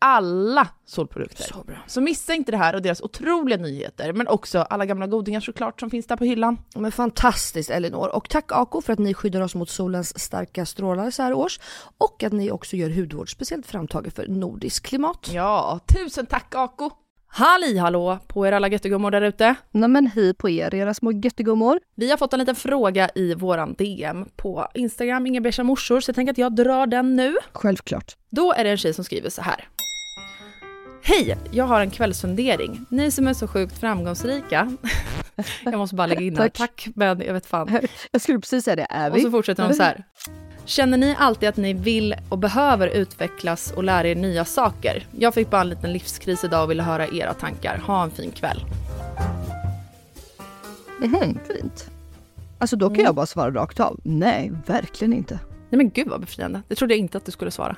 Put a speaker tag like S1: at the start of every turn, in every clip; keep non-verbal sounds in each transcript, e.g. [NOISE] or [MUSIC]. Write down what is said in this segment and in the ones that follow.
S1: Alla solprodukter.
S2: Så bra.
S1: Så missa inte det här och deras otroliga nyheter, men också alla gamla godingar såklart som finns där på hyllan.
S2: Men fantastiskt Elinor. Och tack Ako för att ni skyddar oss mot solens starka strålar så här års. Och att ni också gör hudvård speciellt framtaget för nordisk klimat.
S1: Ja, tusen tack Ako!
S3: Halli hallå på er alla göttegummor där ute.
S4: Nej men hej på er, era små göttegummor.
S3: Vi har fått en liten fråga i våran DM på Instagram, Inga morsor, så jag tänker att jag drar den nu.
S4: Självklart.
S3: Då är det en tjej som skriver så här. Hej! Jag har en kvällsfundering. Ni som är så sjukt framgångsrika. [LAUGHS] jag måste bara lägga in det.
S4: Tack.
S3: Men jag vet fan.
S4: Jag skulle precis säga det, är
S3: Och
S4: vi?
S3: så fortsätter de så här. Känner ni alltid att ni vill och behöver utvecklas och lära er nya saker? Jag fick bara en liten livskris idag och ville höra era tankar. Ha en fin kväll.
S4: Mhm, fint. Alltså då kan jag bara svara rakt av. Nej, verkligen inte.
S3: Nej men gud vad befriande. Det trodde jag inte att du skulle svara.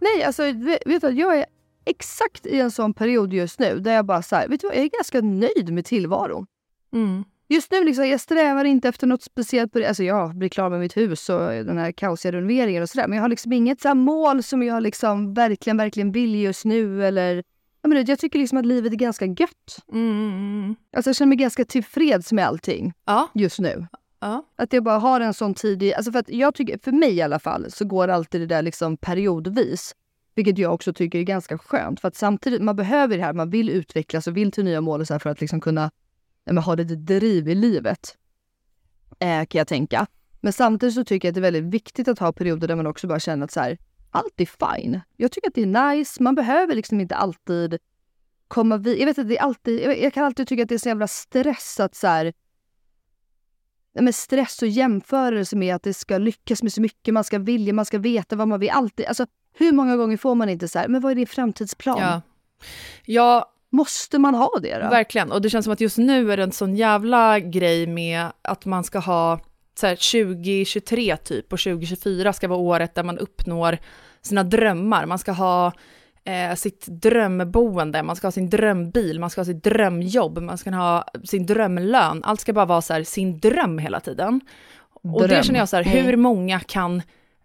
S4: Nej, alltså vet du jag är exakt i en sån period just nu där jag bara så här, vet du vad, jag är ganska nöjd med tillvaron.
S3: Mm.
S4: Just nu liksom, jag strävar inte efter något speciellt på det. Alltså jag blir klar med mitt hus och den här kaosiga renoveringen och sådär. Men jag har liksom inget så mål som jag liksom verkligen, verkligen vill just nu eller jag, menar, jag tycker liksom att livet är ganska gött.
S3: Mm.
S4: Alltså jag känner mig ganska tillfreds med allting
S3: Ja.
S4: just nu.
S3: ja.
S4: Att jag bara har en sån tidig, alltså för att jag tycker, för mig i alla fall, så går alltid det där liksom periodvis. Vilket jag också tycker är ganska skönt. För att samtidigt, man behöver det här, man vill utvecklas och vill till nya mål och så för att liksom kunna men ha lite driv i livet. eh, kan jag tänka. Men samtidigt så tycker jag att det är väldigt viktigt att ha perioder där man också bara känner att så här, allt är fine. Jag tycker att det är nice. Man behöver liksom inte alltid komma vid. Jag vet att det är alltid, jag, jag kan alltid tycka att det är så jävla stress att så här, men stress och jämförelse med att det ska lyckas med så mycket, man ska vilja, man ska veta vad man vill. Alltid, alltså, hur många gånger får man inte så här, men vad är din framtidsplan?
S3: Ja. ja.
S4: Måste man ha det då?
S3: Verkligen, och det känns som att just nu är det en sån jävla grej med att man ska ha så här 2023 typ och 2024 ska vara året där man uppnår sina drömmar. Man ska ha eh, sitt drömboende, man ska ha sin drömbil, man ska ha sitt drömjobb, man ska ha sin drömlön. Allt ska bara vara så här, sin dröm hela tiden. Dröm. Och det känner jag så här, hur många kan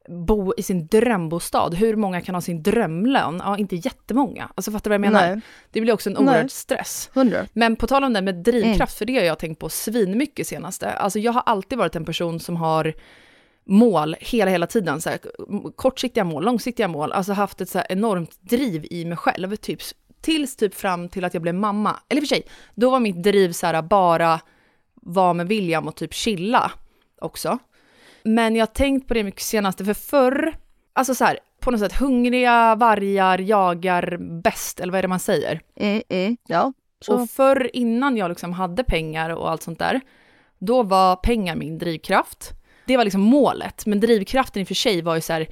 S3: bo i sin drömbostad, hur många kan ha sin drömlön? Ja, inte jättemånga. Alltså fattar du vad jag menar? Nej. Det blir också en oerhörd stress.
S4: 100.
S3: Men på tal om det med drivkraft, mm. för det har jag tänkt på svinmycket senaste. Alltså jag har alltid varit en person som har mål hela, hela tiden. Så här, kortsiktiga mål, långsiktiga mål. Alltså haft ett så enormt driv i mig själv. Typ, tills typ fram till att jag blev mamma. Eller för sig, då var mitt driv så här bara vara med William och typ chilla också. Men jag har tänkt på det mycket senaste, för förr, alltså så här, på något sätt hungriga vargar jagar bäst, eller vad är det man säger?
S4: Mm, mm, ja.
S3: Så. Och förr innan jag liksom hade pengar och allt sånt där, då var pengar min drivkraft. Det var liksom målet, men drivkraften i och för sig var ju så här,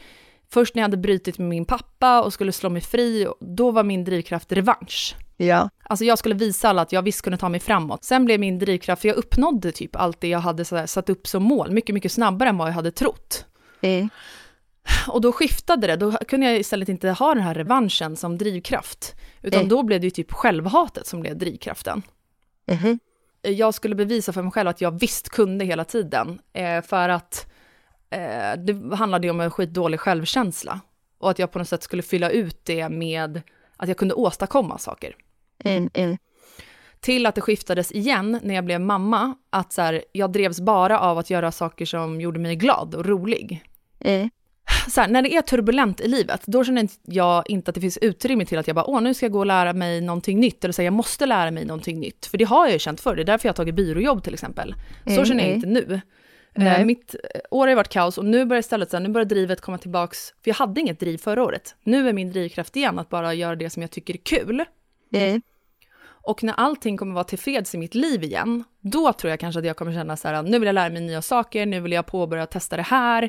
S3: först när jag hade brutit med min pappa och skulle slå mig fri, då var min drivkraft revansch.
S4: Ja.
S3: Alltså jag skulle visa alla att jag visst kunde ta mig framåt. Sen blev min drivkraft, för jag uppnådde typ allt det jag hade satt upp som mål, mycket, mycket snabbare än vad jag hade trott.
S4: Mm.
S3: Och då skiftade det, då kunde jag istället inte ha den här revanschen som drivkraft. Utan mm. då blev det ju typ självhatet som blev drivkraften.
S4: Mm.
S3: Jag skulle bevisa för mig själv att jag visst kunde hela tiden. Eh, för att eh, det handlade ju om en skitdålig självkänsla. Och att jag på något sätt skulle fylla ut det med att jag kunde åstadkomma saker.
S4: Mm, mm.
S3: Till att det skiftades igen när jag blev mamma, att så här, jag drevs bara av att göra saker som gjorde mig glad och rolig.
S4: Mm. [LAUGHS]
S3: Så här, när det är turbulent i livet, då känner jag inte att det finns utrymme till att jag bara, åh, nu ska jag gå och lära mig någonting nytt, eller säga jag måste lära mig någonting nytt. För det har jag ju känt förr, det är därför jag har tagit byråjobb till exempel. Så mm, känner jag inte nu. Nej. Mitt år har varit kaos och nu börjar istället så här, nu börjar drivet komma tillbaks, för jag hade inget driv förra året. Nu är min drivkraft igen att bara göra det som jag tycker är kul.
S4: Mm.
S3: Och när allting kommer vara tillfreds i mitt liv igen, då tror jag kanske att jag kommer känna så här, nu vill jag lära mig nya saker, nu vill jag påbörja testa det här.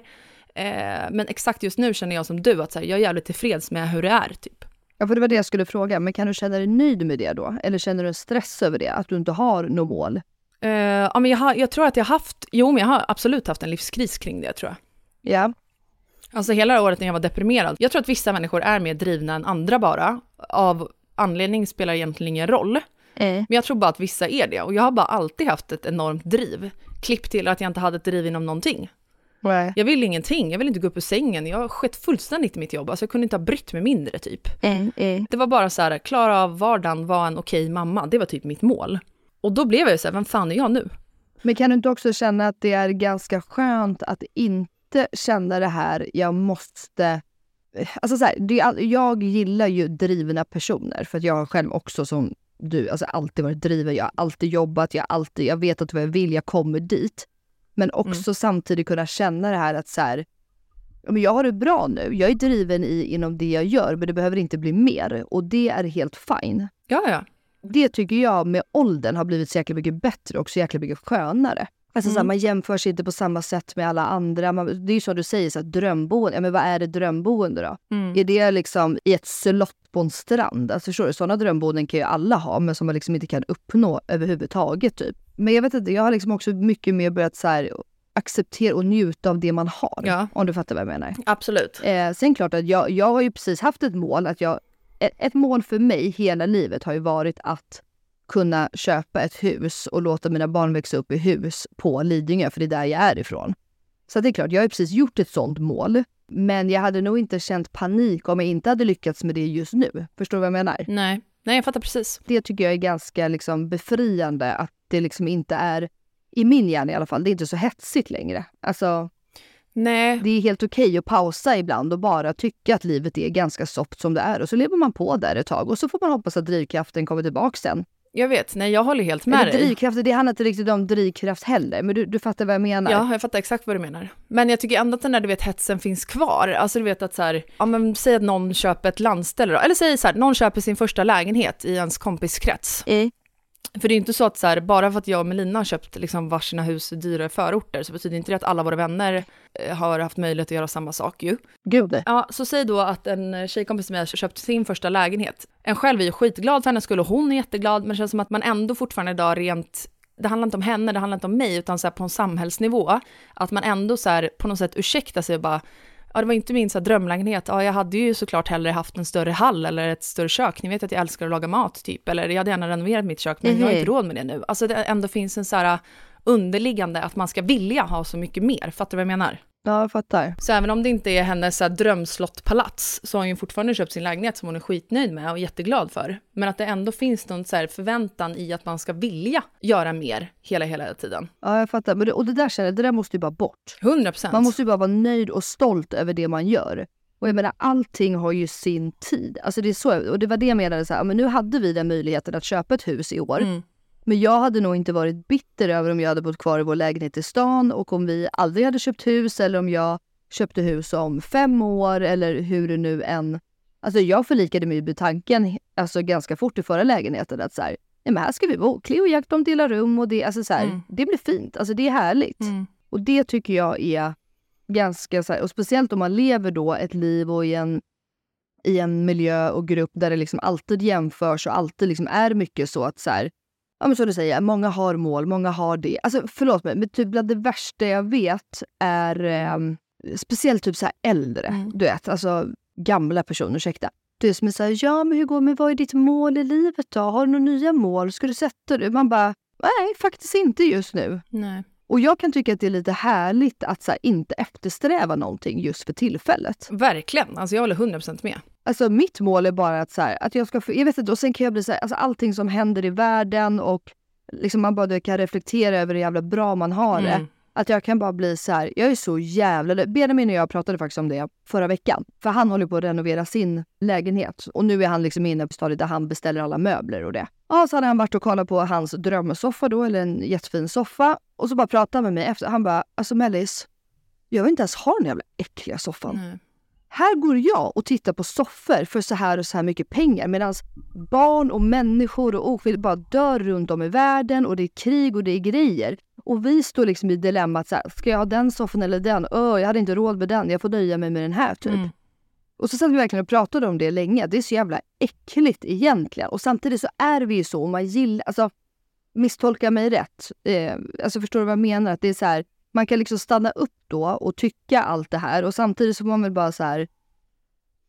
S3: Eh, men exakt just nu känner jag som du, att så här, jag är jävligt tillfreds med hur det är, typ.
S4: Ja, för det var det jag skulle fråga. Men kan du känna dig nöjd med det då? Eller känner du en stress över det? Att du inte har något mål?
S3: Uh, ja, men jag, har, jag tror att jag har haft, jo men jag har absolut haft en livskris kring det tror jag.
S4: Ja.
S3: Alltså hela året när jag var deprimerad. Jag tror att vissa människor är mer drivna än andra bara. Av anledning spelar egentligen ingen roll.
S4: Mm.
S3: Men jag tror bara att vissa är det. Och jag har bara alltid haft ett enormt driv. Klipp till att jag inte hade ett driv inom någonting.
S4: Nej.
S3: Jag vill ingenting, jag vill inte gå upp ur sängen. Jag skett fullständigt i mitt jobb. Alltså jag kunde inte ha brytt mig mindre typ.
S4: Mm, mm.
S3: Det var bara så här, klara av vardagen, vara en okej mamma. Det var typ mitt mål. Och då blev jag ju så här, vem fan är jag nu?
S4: Men kan du inte också känna att det är ganska skönt att inte känna det här, jag måste... Alltså så här, det är, jag gillar ju drivna personer för att jag har själv också som du, alltså alltid varit driven. Jag har alltid jobbat, jag, alltid, jag vet att vad jag vill, jag kommer dit. Men också mm. samtidigt kunna känna det här att så här, men jag har det bra nu. Jag är driven i, inom det jag gör, men det behöver inte bli mer. Och det är helt fine.
S3: Ja, ja
S4: det tycker jag med åldern har blivit så jäkla mycket bättre och så jäkla mycket skönare. Alltså mm. så här, man jämför sig inte på samma sätt med alla andra. Man, det är ju som du säger, så här, drömboende. Ja, men vad är det drömboende då?
S3: Mm.
S4: Är det liksom i ett slott på en strand? Alltså förstår du? Sådana drömboenden kan ju alla ha, men som man liksom inte kan uppnå överhuvudtaget. Typ. Men jag vet inte, jag har liksom också mycket mer börjat så här, acceptera och njuta av det man har.
S3: Ja.
S4: Om du fattar vad jag menar.
S3: Absolut.
S4: Eh, sen klart att jag, jag har ju precis haft ett mål att jag ett mål för mig hela livet har ju varit att kunna köpa ett hus och låta mina barn växa upp i hus på Lidingö, för det är där jag är ifrån. Så det är klart, jag har precis gjort ett sånt mål. Men jag hade nog inte känt panik om jag inte hade lyckats med det just nu. Förstår du vad jag menar?
S3: Nej, Nej jag fattar precis.
S4: Det tycker jag är ganska liksom befriande, att det liksom inte är, i min hjärna i alla fall, det är inte så hetsigt längre. Alltså,
S3: Nej.
S4: Det är helt okej okay att pausa ibland och bara tycka att livet är ganska soft som det är och så lever man på där ett tag och så får man hoppas att drivkraften kommer tillbaka sen.
S3: Jag vet, nej jag håller helt med dig.
S4: drivkraft, det handlar inte riktigt om drivkraft heller, men du, du fattar vad jag menar.
S3: Ja, jag fattar exakt vad du menar. Men jag tycker ändå att den där du vet, hetsen finns kvar. Alltså du vet att så här, ja men säg att någon köper ett landställe då, eller säg så här, någon köper sin första lägenhet i ens kompiskrets.
S4: Eh,
S3: För det är inte så att så här, bara för att jag och Melina har köpt liksom varsina hus i dyra förorter så betyder inte det att alla våra vänner eh, har haft möjlighet att göra samma sak ju.
S4: Gud.
S3: Ja, så säg då att en tjejkompis till mig har köpt sin första lägenhet. En själv är ju skitglad för hennes skull och hon är jätteglad, men det känns som att man ändå fortfarande idag rent det handlar inte om henne, det handlar inte om mig, utan så på en samhällsnivå, att man ändå så här på något sätt ursäktar sig och bara, ja det var inte min så drömlägenhet, ja jag hade ju såklart hellre haft en större hall eller ett större kök, ni vet att jag älskar att laga mat typ, eller jag hade gärna renoverat mitt kök, men jag har
S4: Mhm.
S3: inte råd med det nu. Alltså det ändå finns en så här underliggande att man ska vilja ha så mycket mer, fattar du vad jag menar?
S4: Ja, jag fattar.
S3: Så även om det inte är hennes så här drömslottpalats så har hon ju fortfarande köpt sin lägenhet som hon är skitnöjd med och jätteglad för. Men att det ändå finns någon så här förväntan i att man ska vilja göra mer hela, hela tiden.
S4: Ja, jag fattar. Men det, och det där känner det där måste ju bara bort.
S3: 100 procent.
S4: Man måste ju bara vara nöjd och stolt över det man gör. Och jag menar, allting har ju sin tid. Alltså det är så, och det var det jag menade, så här, men nu hade vi den möjligheten att köpa ett hus i år.
S3: Mm.
S4: Men jag hade nog inte varit bitter över om jag hade bott kvar i vår lägenhet i stan och om vi aldrig hade köpt hus eller om jag köpte hus om fem år eller hur det nu än... Alltså jag förlikade mig med tanken alltså ganska fort i förra lägenheten att så här, nej men här ska vi bo. Cleo och Jack de delar rum och det, alltså så här,
S3: Mm.
S4: det blir fint. Alltså det är härligt.
S3: Mm.
S4: Och det tycker jag är ganska så här, och speciellt om man lever då ett liv och i en, i en miljö och grupp där det liksom alltid jämförs och alltid liksom är mycket så att så här, ja men som du säger, många har mål, många har det. Alltså förlåt mig, men typ bland det värsta jag vet är eh, speciellt typ så här äldre,
S3: Mm.
S4: du vet, alltså gamla personer, ursäkta. Det är som är så här, ja men hur går men vad är ditt mål i livet då? Har du några nya mål? Ska du sätta dig? Man bara, nej faktiskt inte just nu.
S3: Nej.
S4: Och jag kan tycka att det är lite härligt att så här, inte eftersträva någonting just för tillfället.
S3: Verkligen, alltså jag håller 100 procent med.
S4: Alltså mitt mål är bara att så här, att jag ska, få- jag vet inte, och sen kan jag bli så här, alltså allting som händer i världen och liksom man bara kan reflektera över hur jävla bra man har det. Att jag kan bara bli så här, jag är så jävla... Benjamin och jag pratade faktiskt om det förra veckan. För han håller på att renovera sin lägenhet. Och nu är han liksom inne på stadiet där han beställer alla möbler och det. Ja, så hade han varit och kollat på hans drömsoffa då, eller en jättefin soffa. Och så bara pratade han med mig efter. Han bara, alltså Mellis, jag vill inte ens ha den jävla äckliga soffan.
S3: Nej.
S4: Här går jag och tittar på soffor för så här och så här mycket pengar medan barn och människor och oskyldiga bara dör runt om i världen och det är krig och det är grejer. Och vi står liksom i dilemmat så här, ska jag ha den soffan eller den? Öh, jag hade inte råd med den, jag får nöja mig med den här typ.
S3: Mm.
S4: Och så satt vi verkligen och pratade om det länge. Det är så jävla äckligt egentligen. Och samtidigt så är vi ju så, och man gillar, alltså misstolka mig rätt. Eh, alltså förstår du vad jag menar? Att det är så här, man kan liksom stanna upp då och tycka allt det här och samtidigt så får man väl bara så här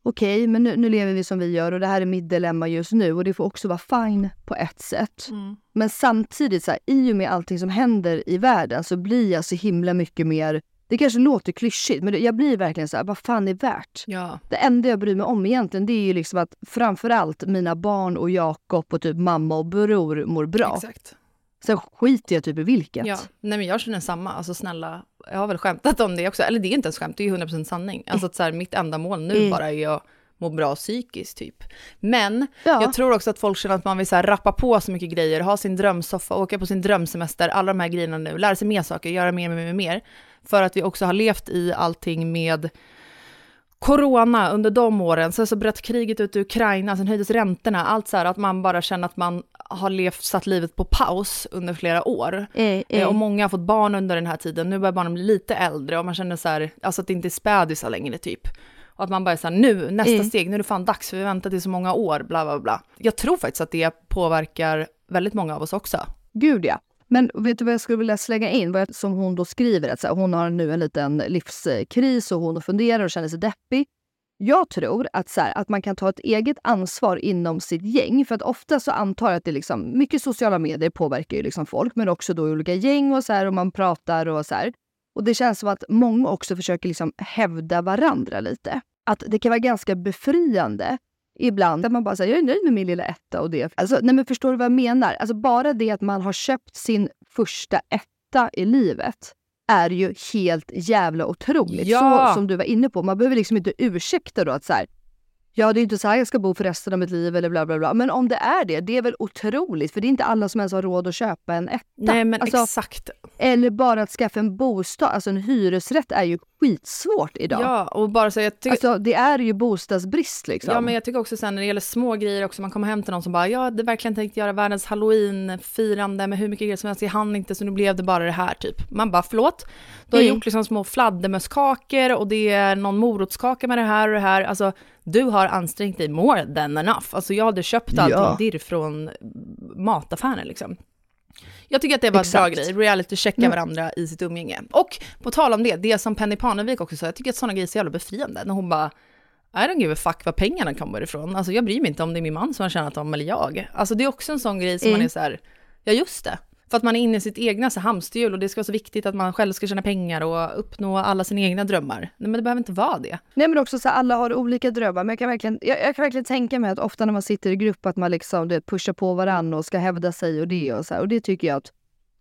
S4: okej, men nu, nu lever vi som vi gör och det här är mitt dilemma just nu och det får också vara fine på ett sätt.
S3: Mm.
S4: Men samtidigt, så här, i och med allting som händer i världen så blir jag så himla mycket mer, det kanske låter klyschigt, men jag blir verkligen så här, vad fan är värt?
S3: Ja.
S4: Det enda jag bryr mig om egentligen det är ju liksom att framförallt mina barn och Jakob och typ mamma och bror mår bra.
S3: Exakt.
S4: Sen skiter jag typ i vilket.
S3: Ja, nej men jag känner samma, alltså snälla, jag har väl skämtat om det också, eller det är inte ens skämt, det är ju 100% sanning. Alltså att så här, mitt enda mål nu
S4: Mm.
S3: bara är att må bra psykiskt typ. Men
S4: Ja.
S3: jag tror också att folk känner att man vill så här rappa på så mycket grejer, ha sin drömsoffa, åka på sin drömsemester, alla de här grejerna nu, lära sig mer saker, göra mer, mer, mer, mer. För att vi också har levt i allting med corona under de åren, sen så bröt kriget ut i Ukraina, sen höjdes räntorna, allt så här att man bara känner att man har levt, satt livet på paus under flera år.
S4: Eh,
S3: eh. Och många har fått barn under den här tiden. Nu börjar barnen bli lite äldre och man känner så här, alltså att det inte är spädisar längre typ. Och att man bara är så här, nu, nästa
S4: Mm.
S3: steg, nu är det fan dags för vi har väntat i så många år, bla bla bla. Jag tror faktiskt att det påverkar väldigt många av oss också.
S4: Gud ja. Men vet du vad jag skulle vilja slänga in? Som hon då skriver, att så här, hon har nu en liten livskris och hon funderar och känner sig deppig. Jag tror att, så här, att man kan ta ett eget ansvar inom sitt gäng. För att ofta så antar jag att det är liksom, mycket sociala medier påverkar ju liksom folk, men också då i olika gäng och så här och man pratar och så här. Och det känns som att många också försöker liksom hävda varandra lite. Att det kan vara ganska befriande ibland att man bara säger jag är nöjd med min lilla etta och det. Alltså, nej men förstår du vad jag menar? Alltså bara det att man har köpt sin första etta i livet är ju helt jävla otroligt.
S3: Ja.
S4: Så som du var inne på. Man behöver liksom inte ursäkta då att så här, ja det är inte så här jag ska bo för resten av mitt liv eller bla bla bla. Men om det är det, det är väl otroligt för det är inte alla som ens har råd att köpa en etta.
S3: Nej men
S4: Alltså,
S3: exakt.
S4: Eller bara att skaffa en bostad, alltså en hyresrätt är ju skitsvårt idag.
S3: Ja, och bara så jag tycker...
S4: Alltså det är ju bostadsbrist liksom.
S3: Ja men jag tycker också sen när det gäller små grejer också, man kommer hem till någon som bara, jag hade verkligen tänkt göra världens halloween-firande med hur mycket grejer som helst, jag hann inte så nu blev det bara det här typ. Man bara, förlåt? Du har
S4: Mm.
S3: gjort liksom små fladdermösskakor och det är någon morotskaka med det här och det här, alltså du har ansträngt dig more than enough. Alltså jag hade köpt allting
S4: Ja.
S3: dirr från mataffären liksom. Jag tycker att det var en bra
S4: Exakt.
S3: grej, reality-checka
S4: Mm.
S3: varandra i sitt umgänge. Och på tal om det, det som Penny Parnevik också sa, jag tycker att sådana grejer är så jävla befriande. När hon bara, I don't give a fuck var pengarna kommer ifrån. Alltså jag bryr mig inte om det är min man som har tjänat dem eller jag. Alltså det är också en sån grej som man
S4: Mm.
S3: är så här, ja just det. För att man är inne i sitt egna så hamsterhjul och det ska vara så viktigt att man själv ska tjäna pengar och uppnå alla sina egna drömmar. Nej men det behöver inte vara det.
S4: Nej men också så här, alla har olika drömmar. Men jag kan, verkligen, jag, jag kan verkligen tänka mig att ofta när man sitter i grupp att man liksom du vet, pushar på varandra och ska hävda sig och det och så här. Och det tycker jag att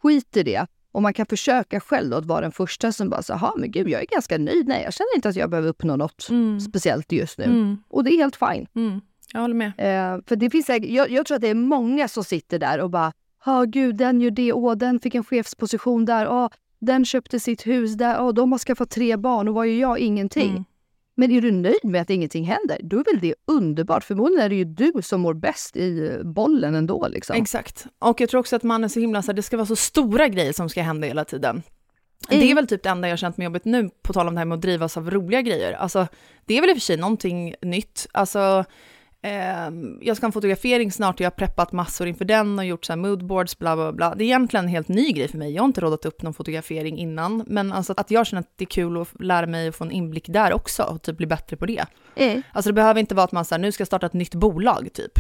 S4: skit i det. Och man kan försöka själv då att vara den första som bara så men gud jag är ganska nöjd. Nej jag känner inte att jag behöver uppnå något speciellt just nu.
S3: Mm.
S4: Och det är helt fine.
S3: Mm. Jag håller med.
S4: Eh, för det finns jag, jag tror att det är många som sitter där och bara, ja gud den gör det, åh den fick en chefsposition där, åh den köpte sitt hus där, åh de har skaffat tre barn och vad gör jag? Ingenting.
S3: Mm.
S4: Men är du nöjd med att ingenting händer, då är väl det underbart. Förmodligen är det ju du som mår bäst i bollen ändå. Liksom.
S3: Exakt. Och jag tror också att man är så himla så här, det ska vara så stora grejer som ska hända hela tiden. Det är
S4: Mm.
S3: väl typ det enda jag har känt mig jobbigt nu, på tal om det här med att drivas av roliga grejer. Alltså, det är väl i och för sig någonting nytt. Alltså, jag ska ha en fotografering snart och jag har preppat massor inför den och gjort så här moodboards, bla bla bla. Det är egentligen en helt ny grej för mig. Jag har inte rådat upp någon fotografering innan, men alltså att jag känner att det är kul att lära mig och få en inblick där också och typ bli bättre på det.
S4: Eh,
S3: Alltså det behöver inte vara att man säger nu ska jag starta ett nytt bolag typ.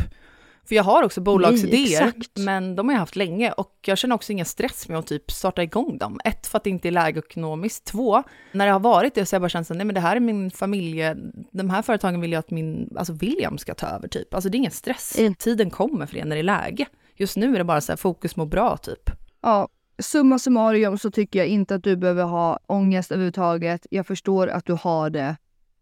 S3: För jag har också bolagsidéer,
S4: exakt.
S3: men de har jag haft länge och jag känner också ingen stress med att typ starta igång dem. Ett, för att det inte är läge ekonomiskt. Två, när det har varit det så har jag bara känt att nej men det här är min familje, de här företagen vill jag att min, alltså William ska ta över typ. Alltså det är ingen stress.
S4: Mm.
S3: Tiden kommer för det när det är läge. Just nu är det bara så här fokus må bra typ.
S4: ja, summa summarum så tycker jag inte att du behöver ha ångest överhuvudtaget. Jag förstår att du har det,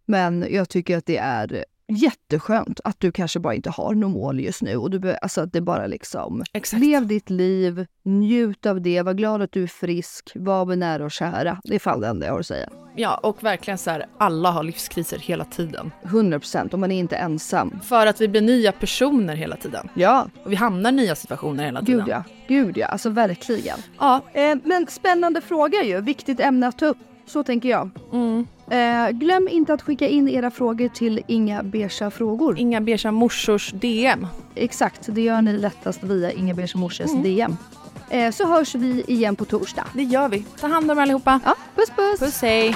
S4: men jag tycker att det är jätteskönt att du kanske bara inte har något mål just nu. Och du be- alltså att det bara liksom,
S3: Exakt.
S4: lev ditt liv, njut av det, var glad att du är frisk, var med nära och kära. Det är fan det enda jag har att säga.
S3: Ja, och verkligen så här, alla har livskriser hela tiden.
S4: 100 procent, och man är inte ensam.
S3: För att vi blir nya personer hela tiden.
S4: Ja,
S3: Och vi hamnar i nya situationer hela tiden.
S4: gud ja. Gud ja, alltså verkligen.
S3: Ja,
S4: Eh, men spännande fråga ju, viktigt ämne att ta upp. Så tänker jag.
S3: mm.
S4: Eh, glöm inte att skicka in era frågor till Inga Beige frågor.
S3: Inga beiga morsors DM.
S4: Exakt, det gör ni lättast via Inga Beige Morses DM. Eh, så hörs vi igen på torsdag.
S3: Det gör vi. Ta hand om er allihopa.
S4: Ja, puss puss!
S3: Puss hej.